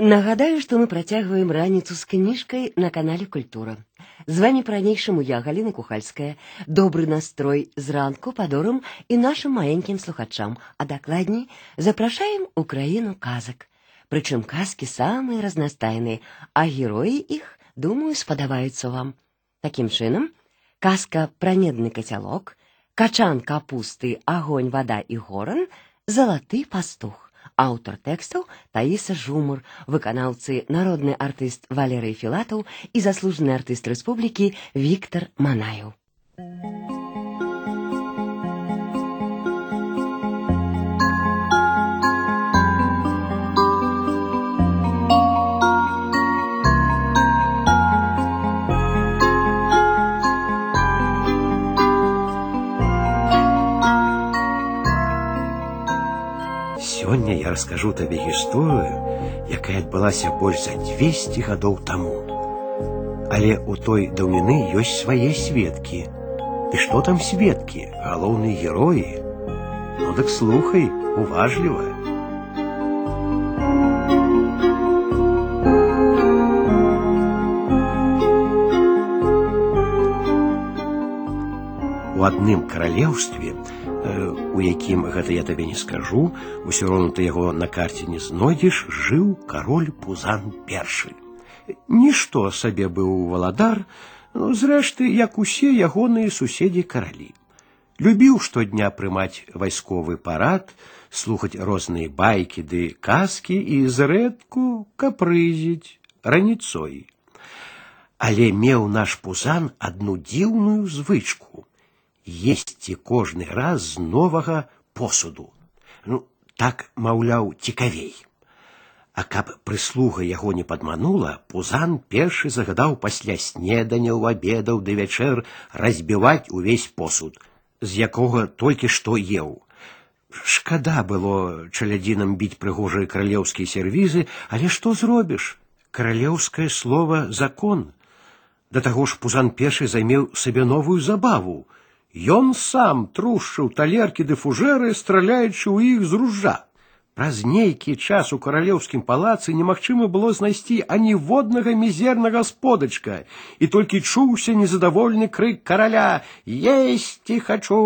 Нагадаю, что мы протягиваем раніцу с книжкой на канале Культура. З вами по-ранейшаму я, Галина Кухальская. Добрый настрой зранку падорам и нашим маленьким слухачам, а докладней запрашаем Украину казак. Причем казки самые разностайные, а герои их, думаю, сподобаются вам. Таким чином, казка про медный котелок, качан капусты, огонь, вода и горан, золотый пастух. Аўтар тэкстаў Таіса Жумар, выканаўцы народны артыст Валерый Філатаў і заслужаны артыст рэспублікі Віктор Манаяў. Сёння я раскажу табе гісторыю, якая адбылася больш за 200 гадоў таму. Але у той даўніны ёсць свае сведкі. І што там сведкі, галоўныя героі? Ну дык слухай уважліва. У адным каралеўстве у якім гэта я табе не скажу, усё роўна ты яго на карце не знойдзеш, жыў кароль пузан першы. Нішто сабе быў валадар, ну, зрэшты, як усе ягоныя суседзі каралі. Любіў штодня прымаць вайсковы парад, слухаць розныя байкі ды казкі і зрэдку капрызіць раніцой. Але меў наш пузан адну дзіўную звычку есці кожны раз з новага посуду. Ну, так, маўляў, цікавей. А каб прыслуга яго не падманула, пузан першы загадаў пасля снеданяў, абедаў ды вячэр разбіваць увесь посуд, з якога толькі што еў. Шкада было чалядзінам біць прыгожыя каралеўскія сервізы, але што зробіш? Каралеўскае слово закон. Да таго ж пузан першы займеў сабе новую забаву Ён сам трушчыў талеркі ды фужэры, страляючы ў іх з ружа. Праз нейкі час у каралеўскім палацы немагчыма было знайсці аніводнага мізернага сподачка, і толькі чуўся незадавольны крык караля: «Есці хачу!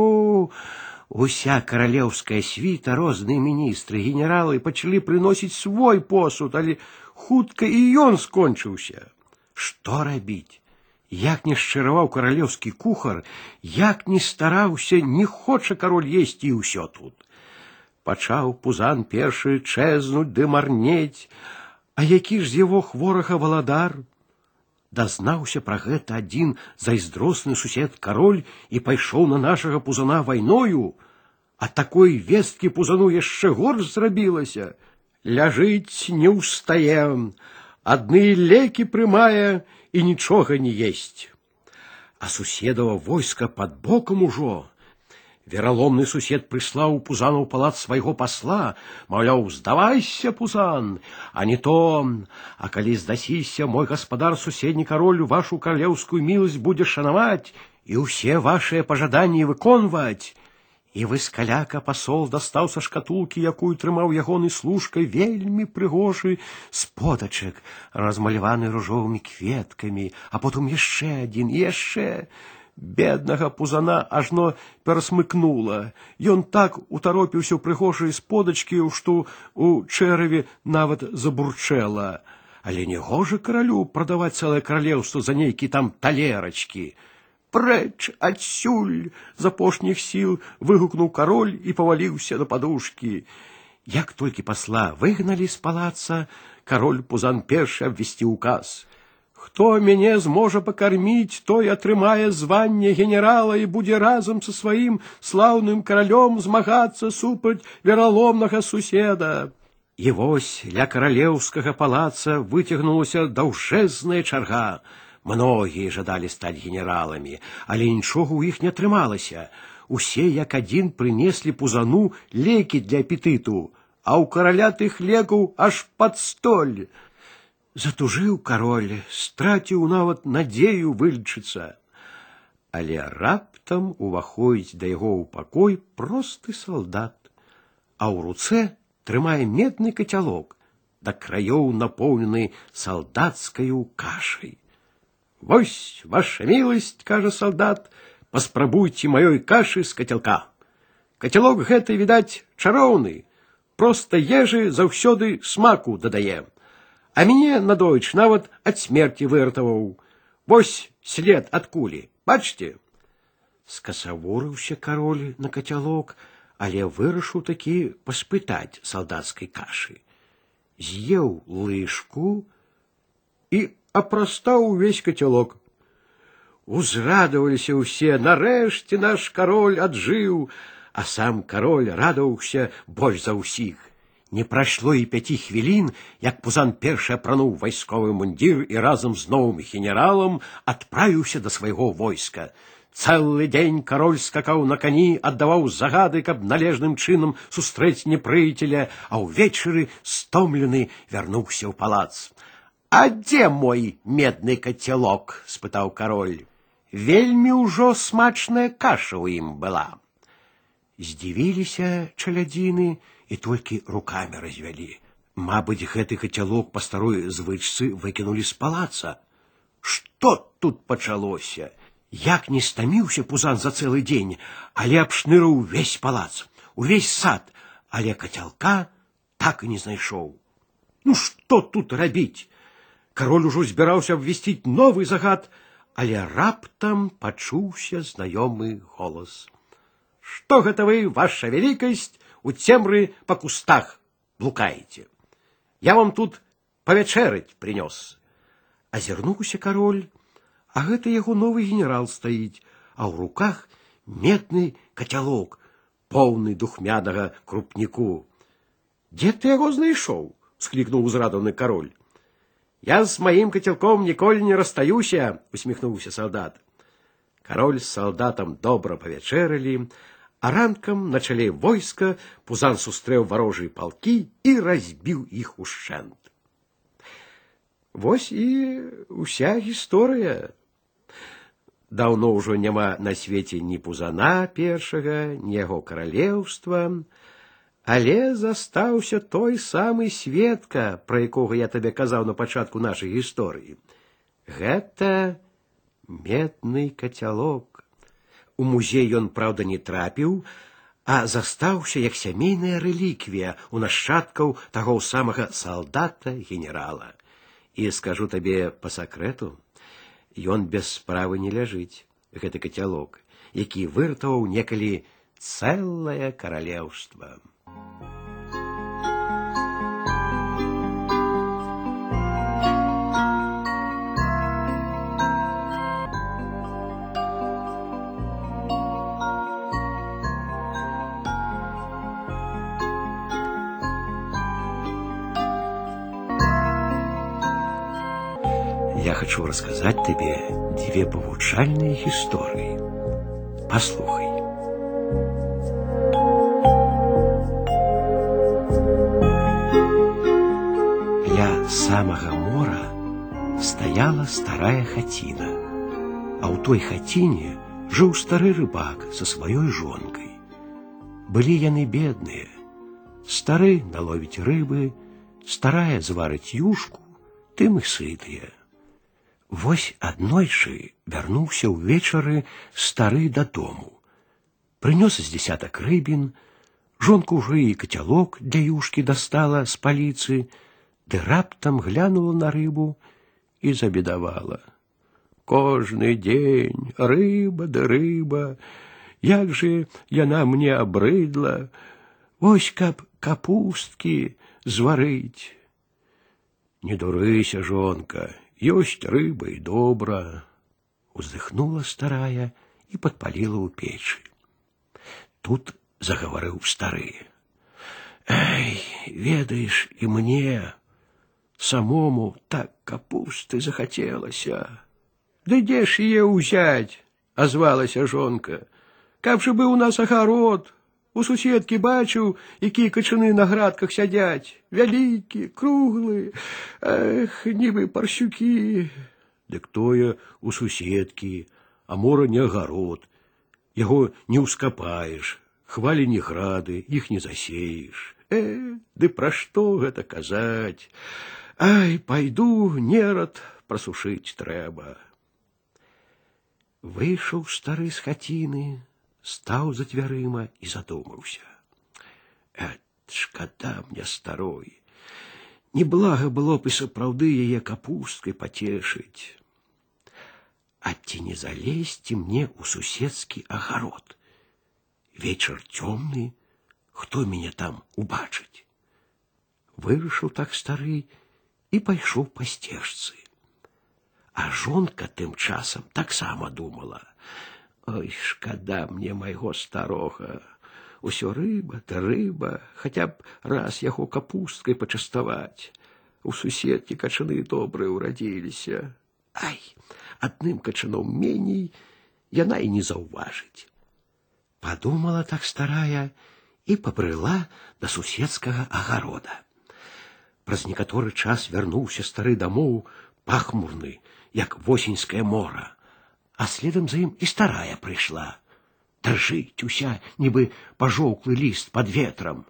Уся каралеўская світа, розныя міністры, генералы пачалі прыносіць свой посуд, але хутка і ён скончыўся. Што рабіць? Як не шчыраваў каралеўскі кухар, як не стараўся, не хоча кароль есці і ўсё тут. Пачаў пузан першы чэзнуць ды марнець, а які ж з яго хворага валадар? Дазнаўся пра гэта адзін зайздросны сусед кароль і пайшоў на нашага пузана вайною, а такой весткі пузану яшчэ горш зрабілася. Ляжыць не ўстаем, адны лекі прымае, и ничего не есть. А суседова войска под боком ужо. Вероломный сусед прислаў пузану ў палац свайго пасла, маўляў, здавайся, пузан, а не то, а калі здасіся, мой гаспадар суседні кароль вашу каралеўскую міласць будзе шанаваць і ўсе вашыя пажаданні выконваць. І выскаляка пасол дастаў са шкатулкі, якую трымаў ягоны служкай вельмі прыгожы сподачак, размаляваны ружовымі кветкамі, а потым яшчэ адзін і яшчэ. Беднага пузана ажно перасмыкнула. Ён так утаропіўся ў прыгожыя сподачкі, што у чэраве нават забурчэла. Але не гожа каралю прадаваць цэлае каралеўства за нейкі там талерачкі. Прэч адсюль з апошніх сіл выгукнуў кароль і паваліўся на падушкі. Як толькі пасла выгналі з палаца, кароль пузан першы абвесці указ. Хто мяне зможа пакарміць, той атрымае званне генерала і будзе разам са сваім слаўным каралём змагацца супраць вераломнага суседа. І вось ля каралеўскага палаца выцягнулася даўжэзная чарга. Многие жадали стать генералами, але нічога ў іх не атрымалася. Усе як адзін прынеслі пузану лекі для апетыту, а ў караля тых лекаў аж пад столь. Затужыў кароль, страціў нават надзею вылечыцца. Але раптам уваходзіць да яго ў пакой просты салдат, а ў руцэ трымае медны кацялок. да краёў напоўнены салдацкаю кашай. Вось ваша милость, кажа солдат, паспрабуйце маёй кашы з кацялка. Кацялок гэты, відаць, чароўны, проста ежы заўсёды смаку дадае. А мяне надоіч нават ад смерти выратаваў. Вось след ад кулі, бачце. Скасавурыўся кароль на кацялок, але вырашыў такі паспытаць салдацкай кашы. З'еў лыжку і апрастаў увесь кацялок. Узрадаваліся ўсе, нарэшце наш кароль аджыў, а сам кароль радаваўся больш за ўсіх. Не прайшло і пяці хвілін, як пузан першы апрануў вайсковы мундзір і разам з новым генералам адправіўся да свайго войска. Цэлы дзень кароль скакаў на кані, аддаваў загады, каб належным чынам сустрэць непрыяцеля, а ўвечары стомлены вярнуўся ў палац. А дзе мой медны кацялок? спытаў кароль. Вельмі ўжо смачная каша ў ім была. Здзівіліся чалядзіны і толькі руками развялі. Мабыць, гэты кацялок па старой звычцы выкінулі з палаца. Што тут пачалося? Як не стаміўся пузан за цэлы дзень, але абшнырыў увесь палац, увесь сад, але кацялка так і не знайшоў. Ну што тут рабіць? Кароль ужо збіраўся абвясціць новы загад, але раптам пачуўся знаёмы голас. Што гэта вы, ваша вялікасць, у цемры па кустах блукаеце. Я вам тут павячэраць прынёс. Азірнуўся кароль, а гэта яго новы генерал стаіць, а ў руках медны кацялок, поўны духмянага крупніку. Дзе ты яго знайшоў? склікнуў узраданы кароль. Я с моим котелком ніколі не расстаюся, усміхнуўся солдат. Король с солдатом добра павячэралі, а ранкам на чале войска пузан сустрэў варожыя палкі і разбіў іх ушчэнт. Вось і уся гісторыя. Даўно ўжо няма на свеце ні пузана першага, ні яго каралеўства, але застаўся той самы сведка, пра якога я табе казаў на пачатку нашай гісторыі. Гэта медны кацялок. У музей ён, праўда, не трапіў, а застаўся як сямейная рэліквія у нашчадкаў таго самага салдата генерала. І скажу табе па сакрэту, ён без справы не ляжыць, гэты кацялок, які выратаваў некалі цэлае каралеўства. Я хочу рассказать тебе две повучальные истории. Послухай. самага мора стаяла старая хаціна, а ў той хаціне жыў стары рыбак са сваёй жонкай. Былі яны бедныя, стары наловіць рыбы, старая зварыць юшку, тым і сытыя. Вось аднойчы вярнуўся ўвечары стары дадому. Прынёс з дзясятак рыбін, жонку ўжо і кацялок для юшкі дастала з паліцы, ды раптам глянула на рыбу і забедавала. Кожны дзень рыба да рыба, як же яна мне абрыдла, Вось каб капусткі зварыць. Не дурыся, жонка, ёсць рыба і добра, уздыхнула старая і падпаліла ў печы. Тут загаварыў стары. Эй, ведаеш і мне, самому так капусты захацелася. Ды дзе ж яе ўзяць, азвалася жонка. Каб жа быў у нас агарод, у суседкі бачыў, якія качаны на градках сядзяць, вялікі, круглы, эх, нібы парсюкі. Дык тое у суседкі, а мора не агарод. Яго не ўскапаеш, хвалі не грады, іх не засееш. Э, ды пра што гэта казаць? Ай, пайду нерад прасушыць трэба. Выйшаў стары з хаціны, стаў за дзвярыма і задумаўся. Э, шкада мне старой. Неблага было б і сапраўды яе капусткай пацешыць. А ці не залезці мне ў суседскі агарод? Вечар цёмны, хто мяне там убачыць? Вырашыў так стары і пайшоў па сцежцы. А жонка тым часам таксама думала: Ой, шкада мне майго старога. Усё рыба да рыба, хаця б раз яго капусткай пачаставаць. У суседкі качаны добрыя ўрадзіліся. Ай, адным качаном меней яна і не заўважыць. Падумала так старая і пабрыла да суседскага агарода. Праз некаторы час вярнуўся стары дамоў пахмурны, як восеньскае мора, а следам за ім і старая прыйшла. Дрыжыць уся, нібы пажоўклы ліст под ветрам.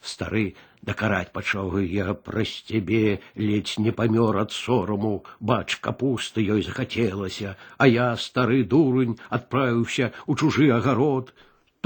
Стары дакараць пачаў я праз цябе ледзь не памёр ад сораму, бач капусты ёй захацелася, а я стары дурань адправіўся у чужы агарод.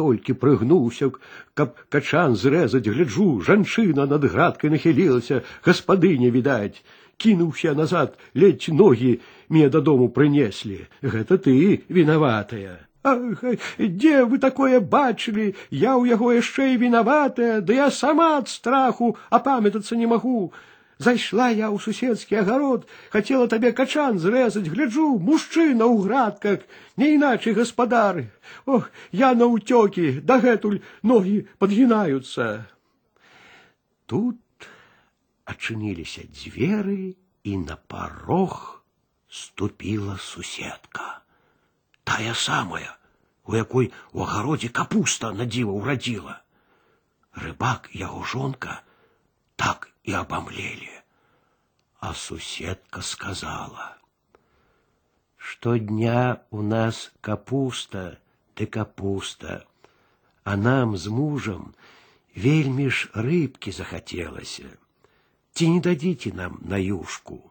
Толькі прыгнуўся, каб качан зрэзаць, гляджу, жанчына над градкай нахілілася, гаспадыня відаць кінуўся назад, ледзь ногі мне дадому прынеслі. Гэта ты вінаватая. Ах, дзе вы такое бачылі, я ў яго яшчэ і вінаватая, да я сама ад страху апамятацца не магу. Зайшла я ў суседскі агарод, хацела табе качан зрэзаць, гляджу, мужчына ў градках, не іначай гаспадары. Ох, я на ўцёкі, дагэтуль ногі падгінаюцца. Тут адчыніліся дзверы і на парог ступіла суседка. Тая самая, у якой у агародзе капуста на дзіва ўрадзіла. Рыбак і яго жонка так і абамлелі. А суседка сказала: « Штодня у нас капуста ты капуста, а нам з мужам вельмі ж рыбкі захацелася. Ці не дадзіце нам на юшку.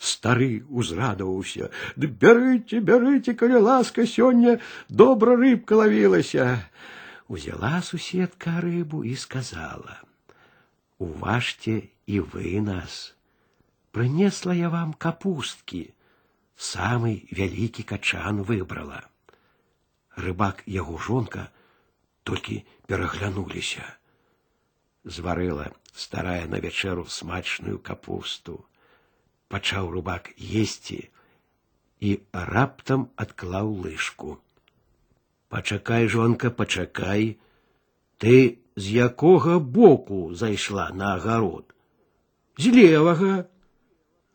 Стары узрадаваўся: « Ды бярыце, бярыце, калі ласка сёння добра рыбка лавілася. Узяла суседка рыбу і сказала: « Уважьте і вы нас. Прынесла я вам капусткі, самы вялікі качан выбрала. Рыбак яго жонка толькі пераглянуліся зварыла старая на вячэру смачную капусту. Пачаў рубак есці і раптам адклаў лыжку. Пачакай, жонка, пачакай, ты з якога боку зайшла на агарод? З левага.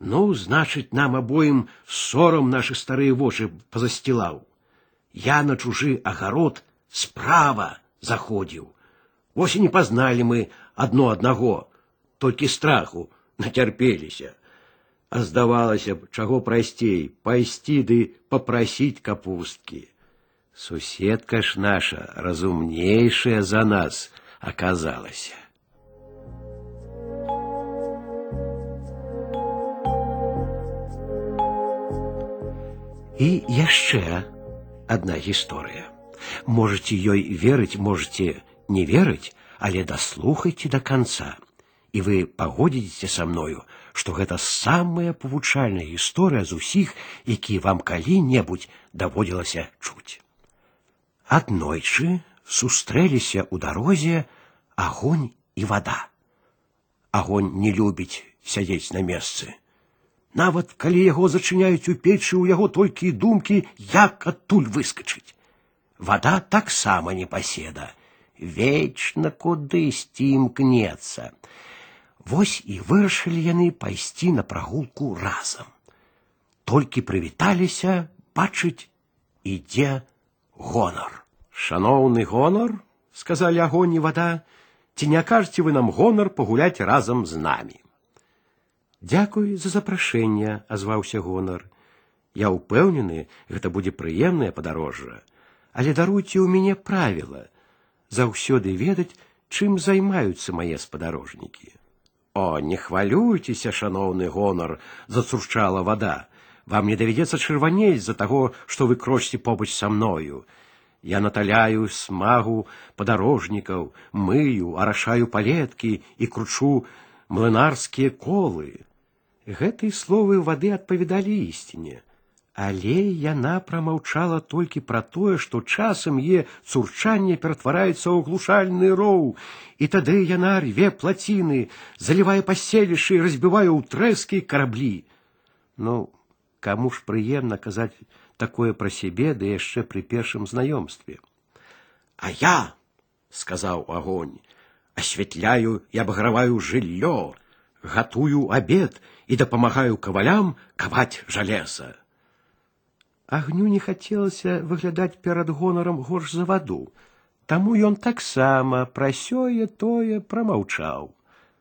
Ну, значыць, нам абоім сорам нашы старыя вочы пазасцілаў. Я на чужы агарод справа заходзіў. Вось і не пазналі мы адно аднаго, толькі страху нацярпеліся. А здавалася б, чаго прасцей пайсці ды попрасіць капусткі. Суседка ж наша разумнейшая за нас аказалася. І яшчэ одна гісторыя. Можете ёй верыць, можете не верыць, але даслухайце до конца, і вы пагодзіцеся са мною, што гэта самая павучальная гісторыя з усіх, які вам калі-небудзь даводзілася чуць. Аднойчы сустрэліся ў дарозе агонь і вода. Агонь не любіць сядзець на месцы. Нават калі яго зачыняюць у печы, у яго толькі думкі, як адтуль выскачыць. Вада таксама не паседа, вечна кудысьці імкнецца. Вось і вырашылі яны пайсці на прагулку разам. Толькі прывіталіся, бачыць, ідзе гонар. Шаноўны гонар, сказалі агонь і вада, ці не кажаце вы нам гонар пагуляць разам з намі. Дзякуй за запрашэнне, азваўся гонар. Я ўпэўнены, гэта будзе прыемнае падарожжа, але даруйце ў мяне правіла, заўсёды ведаць, чым займаюцца мае спадарожнікі. О, не хвалюйцеся, шаноўны гонар, зацурчала вода. Вам не давядзецца чырванець за таго, што вы крочце побач са мною. Я наталяю смагу падарожнікаў, мыю, арашаю палеткі і кручу млынарскія колы. Гэтыя словы вады адпавядалі ісціне. Але яна прамаўчала толькі пра тое, што часам е цурчанне ператвараецца ў глушальны роў, і тады яна рве плаціны, залівае паселішчы і разбівае ў трэскі караблі. Ну, каму ж прыемна казаць такое пра сябе, ды яшчэ пры першым знаёмстве. А я, сказаў агонь, асвятляю і абаграваю жыллё, гатую абед і дапамагаю кавалям каваць жалеза. Агню не хацелася выглядаць перад гонарам горш за ваду, таму ён таксама пра сёе тое прамаўчаў.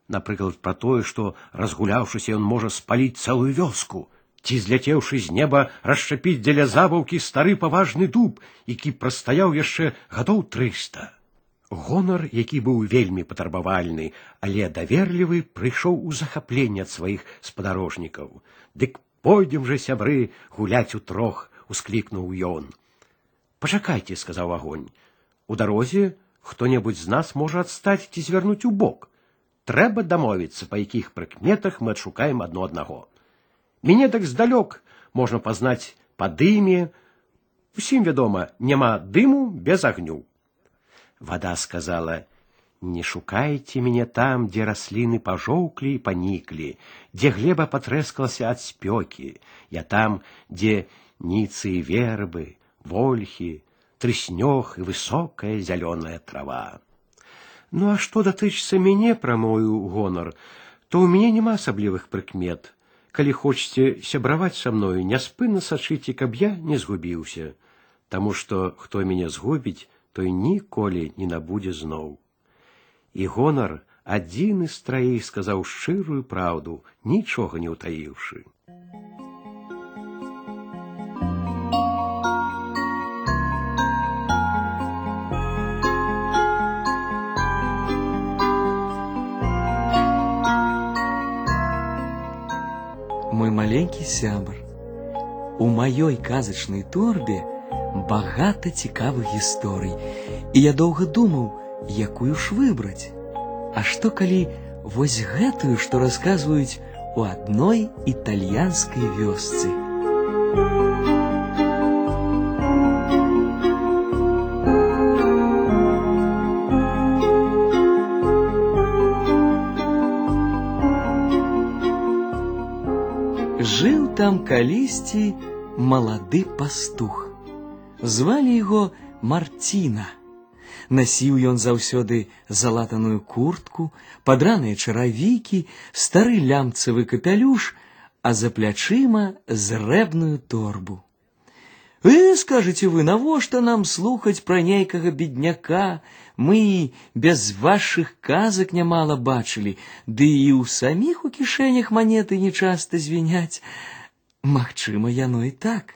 Напрыклад, пра тое, што, разгуляўшыся, ён можа спаліць цэлую вёску, ці зляцеўшы з неба расшчапіць дзеля забаўкі стары паважны дуб, які прастаяў яшчэ гадоў трыста. Гонар, які быў вельмі патрабавальны, але даверлівы, прыйшоў у захапленне ад сваіх спадарожнікаў. Дык пойдзем жа сябры гуляць у трох усклікнуў ён. Пачакайце, сказаў агонь. У дарозе хто-небудзь з нас можа адстаць ці звярнуць у бок. Трэба дамовіцца, па якіх прыкметах мы адшукаем адно аднаго. Мяне так здалёк можна пазнаць па дыме. Усім вядома, няма дыму без агню. Вада сказала: « Не шукайце мяне там, дзе расліны пажоўклі і паніклі, дзе глеба патрэскалася ад спёкі, я там, дзе ніцы і вербы, вольхі, трыснёг і высокая зялёная трава. Ну а што датычыцца мяне пра мою гонар, то ў мяне няма асаблівых прыкмет. Калі хочаце сябраваць са мною, няспынна сачыце, каб я не згубіўся, Таму што хто мяне згубіць, той ніколі не набудзе зноў. І гонар адзіны з траіх сказаў шчырую праўду, нічога не ўтаіўшы. мой маленькі сябр. У маёй казачнай торбе багата цікавых гісторый, і я доўга думаў, якую ж выбраць. А што калі вось гэтую, што расказваюць у адной італьянскай вёсцы. Жыў там калісьці малады пастух. Звалі яго Марціна. Насіў ён заўсёды залатаную куртку, падраныя чаравікі, стары лямцавы капялюш, а за плячыма зрэбную торбу. Вы скажете вы, навошта нам слухаць пра нейкага бедняка, мы без вашых казак нямала бачылі, ды і ў саміх у кішэнях манеты нечаста звіняць. Магчыма, яно і так.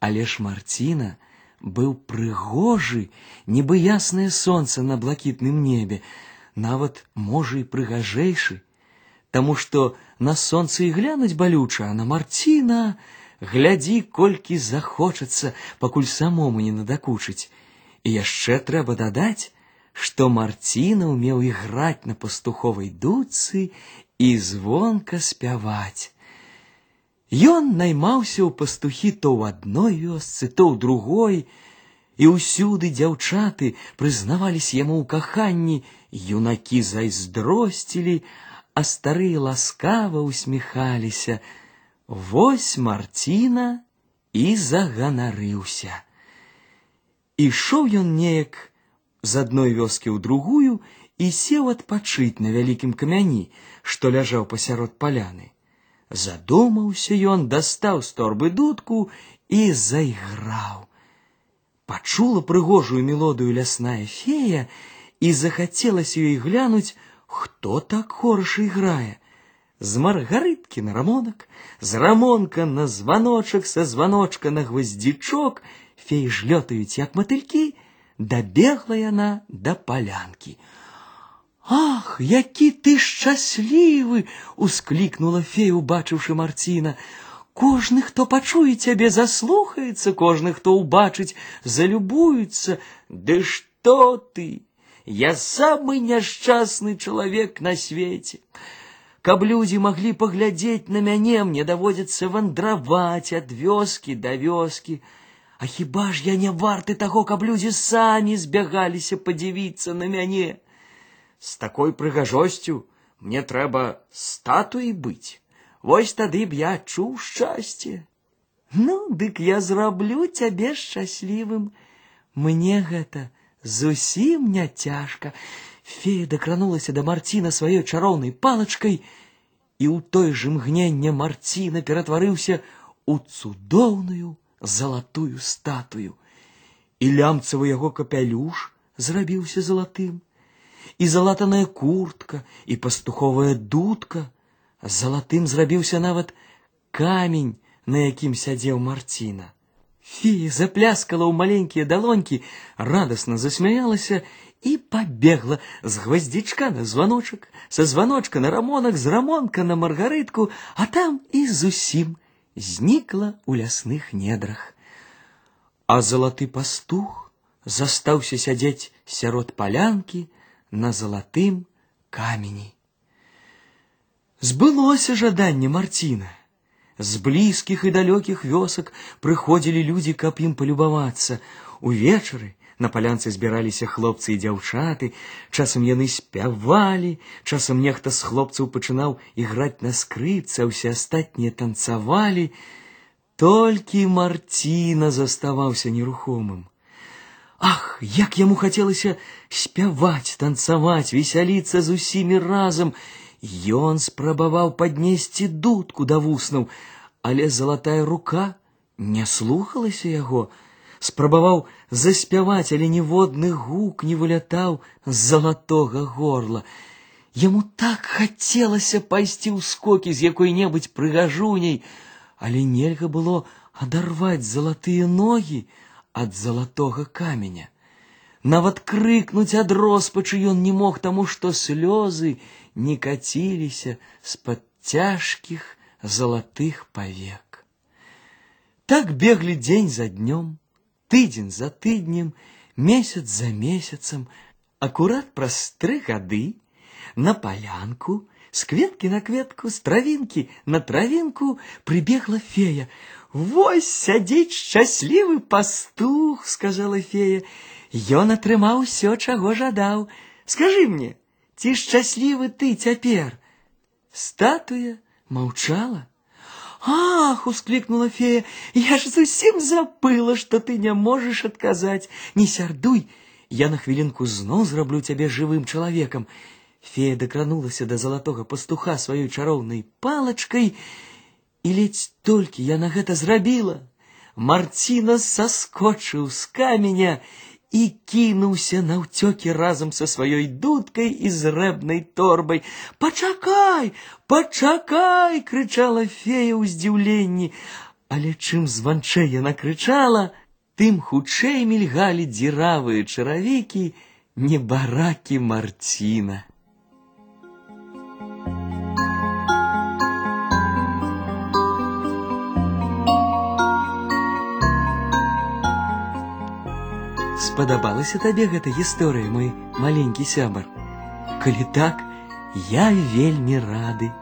Але ж Марціна быў прыгожы, нібы яснае сонца на блакітным небе, нават можа і прыгажэйшы, Таму што на сонца і глянуць балюча, а на Марціна, глядзі, колькі захочацца, пакуль самому не надакучыць. І яшчэ трэба дадаць, што Марціна ўмеў іграць на пастуховай дуцы і звонка спяваць. Ён наймаўся ў пастухі то ў адной вёсцы, то ў другой, і ўсюды дзяўчаты прызнаваліся яму ў каханні, юнакі зайздросцілі, а старыя ласкава усміхаліся, Вось Марціна і заганарыўся. Ішоў ён неяк з адной вёскі ў другую і сеў адпачыць на вялікім камяні, што ляжаў пасярод паляны. Задумаўся ён, дастаў з торбы дудку і зайграў. Пачула прыгожую мелодыю лясная фея і захацелася ёй глянуць, хто так хораша іграе з маргарыткі на рамонак, з рамонка на званочак са званочка на гвоздзічок, феі ж лётаюць як матылькі, дабегла яна да палянкі. Ах, які ты шчаслівы! усклікнула фея, убачыўшы Марціна. Кожны, хто пачуе цябе, заслухаецца, кожны, хто ўбачыць, залюбуецца. Ды што ты? Я самы няшчасны чалавек на свеце. Каб людзі маглі паглядзець на мяне, мне даводзіцца вандраваць ад вёскі да вёскі. А хіба ж я не варты таго, каб людзі самі збягаліся падзівіцца на мяне? З такой прыгажосцю мне трэба статуі быць. Вось тады б я чуў шчасце. Ну, дык я зраблю цябе шчаслівым. Мне гэта зусім не цяжка. Фея дакранулася да Марціна сваёй чароўнай палачкай, і ў той жа мгненне Марціна ператварыўся у цудоўную залатую статую. І лямцавы яго капялюш зрабіўся залатым і залатаная куртка, і пастуховая дудка. Залатым зрабіўся нават камень, на якім сядзеў Марціна. Фея запляскала ў маленькія далонькі, радасна засмяялася і пабегла з гвоздзічка на званочак, са званочка на рамонак, з рамонка на маргарытку, а там і зусім знікла ў лясных недрах. А залаты пастух застаўся сядзець сярод палянкі, на залатым камені. Збылося жаданне Марціна. З блізкіх і далёкіх вёсак прыходзілі людзі, каб ім палюбавацца. Увечары на палянцы збіраліся хлопцы і дзяўчаты, часам яны спявалі, часам нехта з хлопцаў пачынаў іграць на скрыпцы, а ўсе астатнія танцавалі. Толькі Марціна заставаўся нерухомым. Ах, як яму хацелася спяваць, танцаваць, весяліцца з усімі разам. Ён спрабаваў паднесці дудку да вуснаў, але залатая рука не слухалася яго. Спрабаваў заспяваць, але ніводны гук не вылятаў з залатога горла. Яму так хацелася пайсці ў скокі з якой-небудзь прыгажуняй, але нельга было адарваць залатыя ногі, ад залатога каменя. Нават крыкнуць ад роспачы ён не мог таму, што слёзы не каціліся з-пад цяжкіх залатых павек. Так беглі дзень за днём, тыдзень за тыднем, месяц за месяцам, акурат праз тры гады на палянку, з кветкі на кветку, з травінкі на травінку прыбегла фея, Вось сядзіць шчаслівы пастух, сказала фея. Ён атрымаў усё, чаго жадаў. Скажы мне, ці шчаслівы ты цяпер? Статуя маўчала. Ах, ускликнула фея, я ж зусім забыла, што ты не можаш адказаць. Не сярдуй, я на хвілінку зноў зраблю цябе жывым чалавекам. Фея дакранулася да залатога пастуха сваёй чароўнай палачкай і ледзь толькі я на гэта зрабіла. Марціна саскочыў з каменя і кінуўся на ўцёкі разам са сваёй дудкай і зрэбнай торбай. Пачакай, пачакай, крычала фея ў здзіўленні, але чым званчэй яна крычала, тым хутчэй мільгалі дзіравыя чаравікі небаракі Марціна. спадабалася табе гэта гісторыя мой маленькі сябар калі так я вельмі рады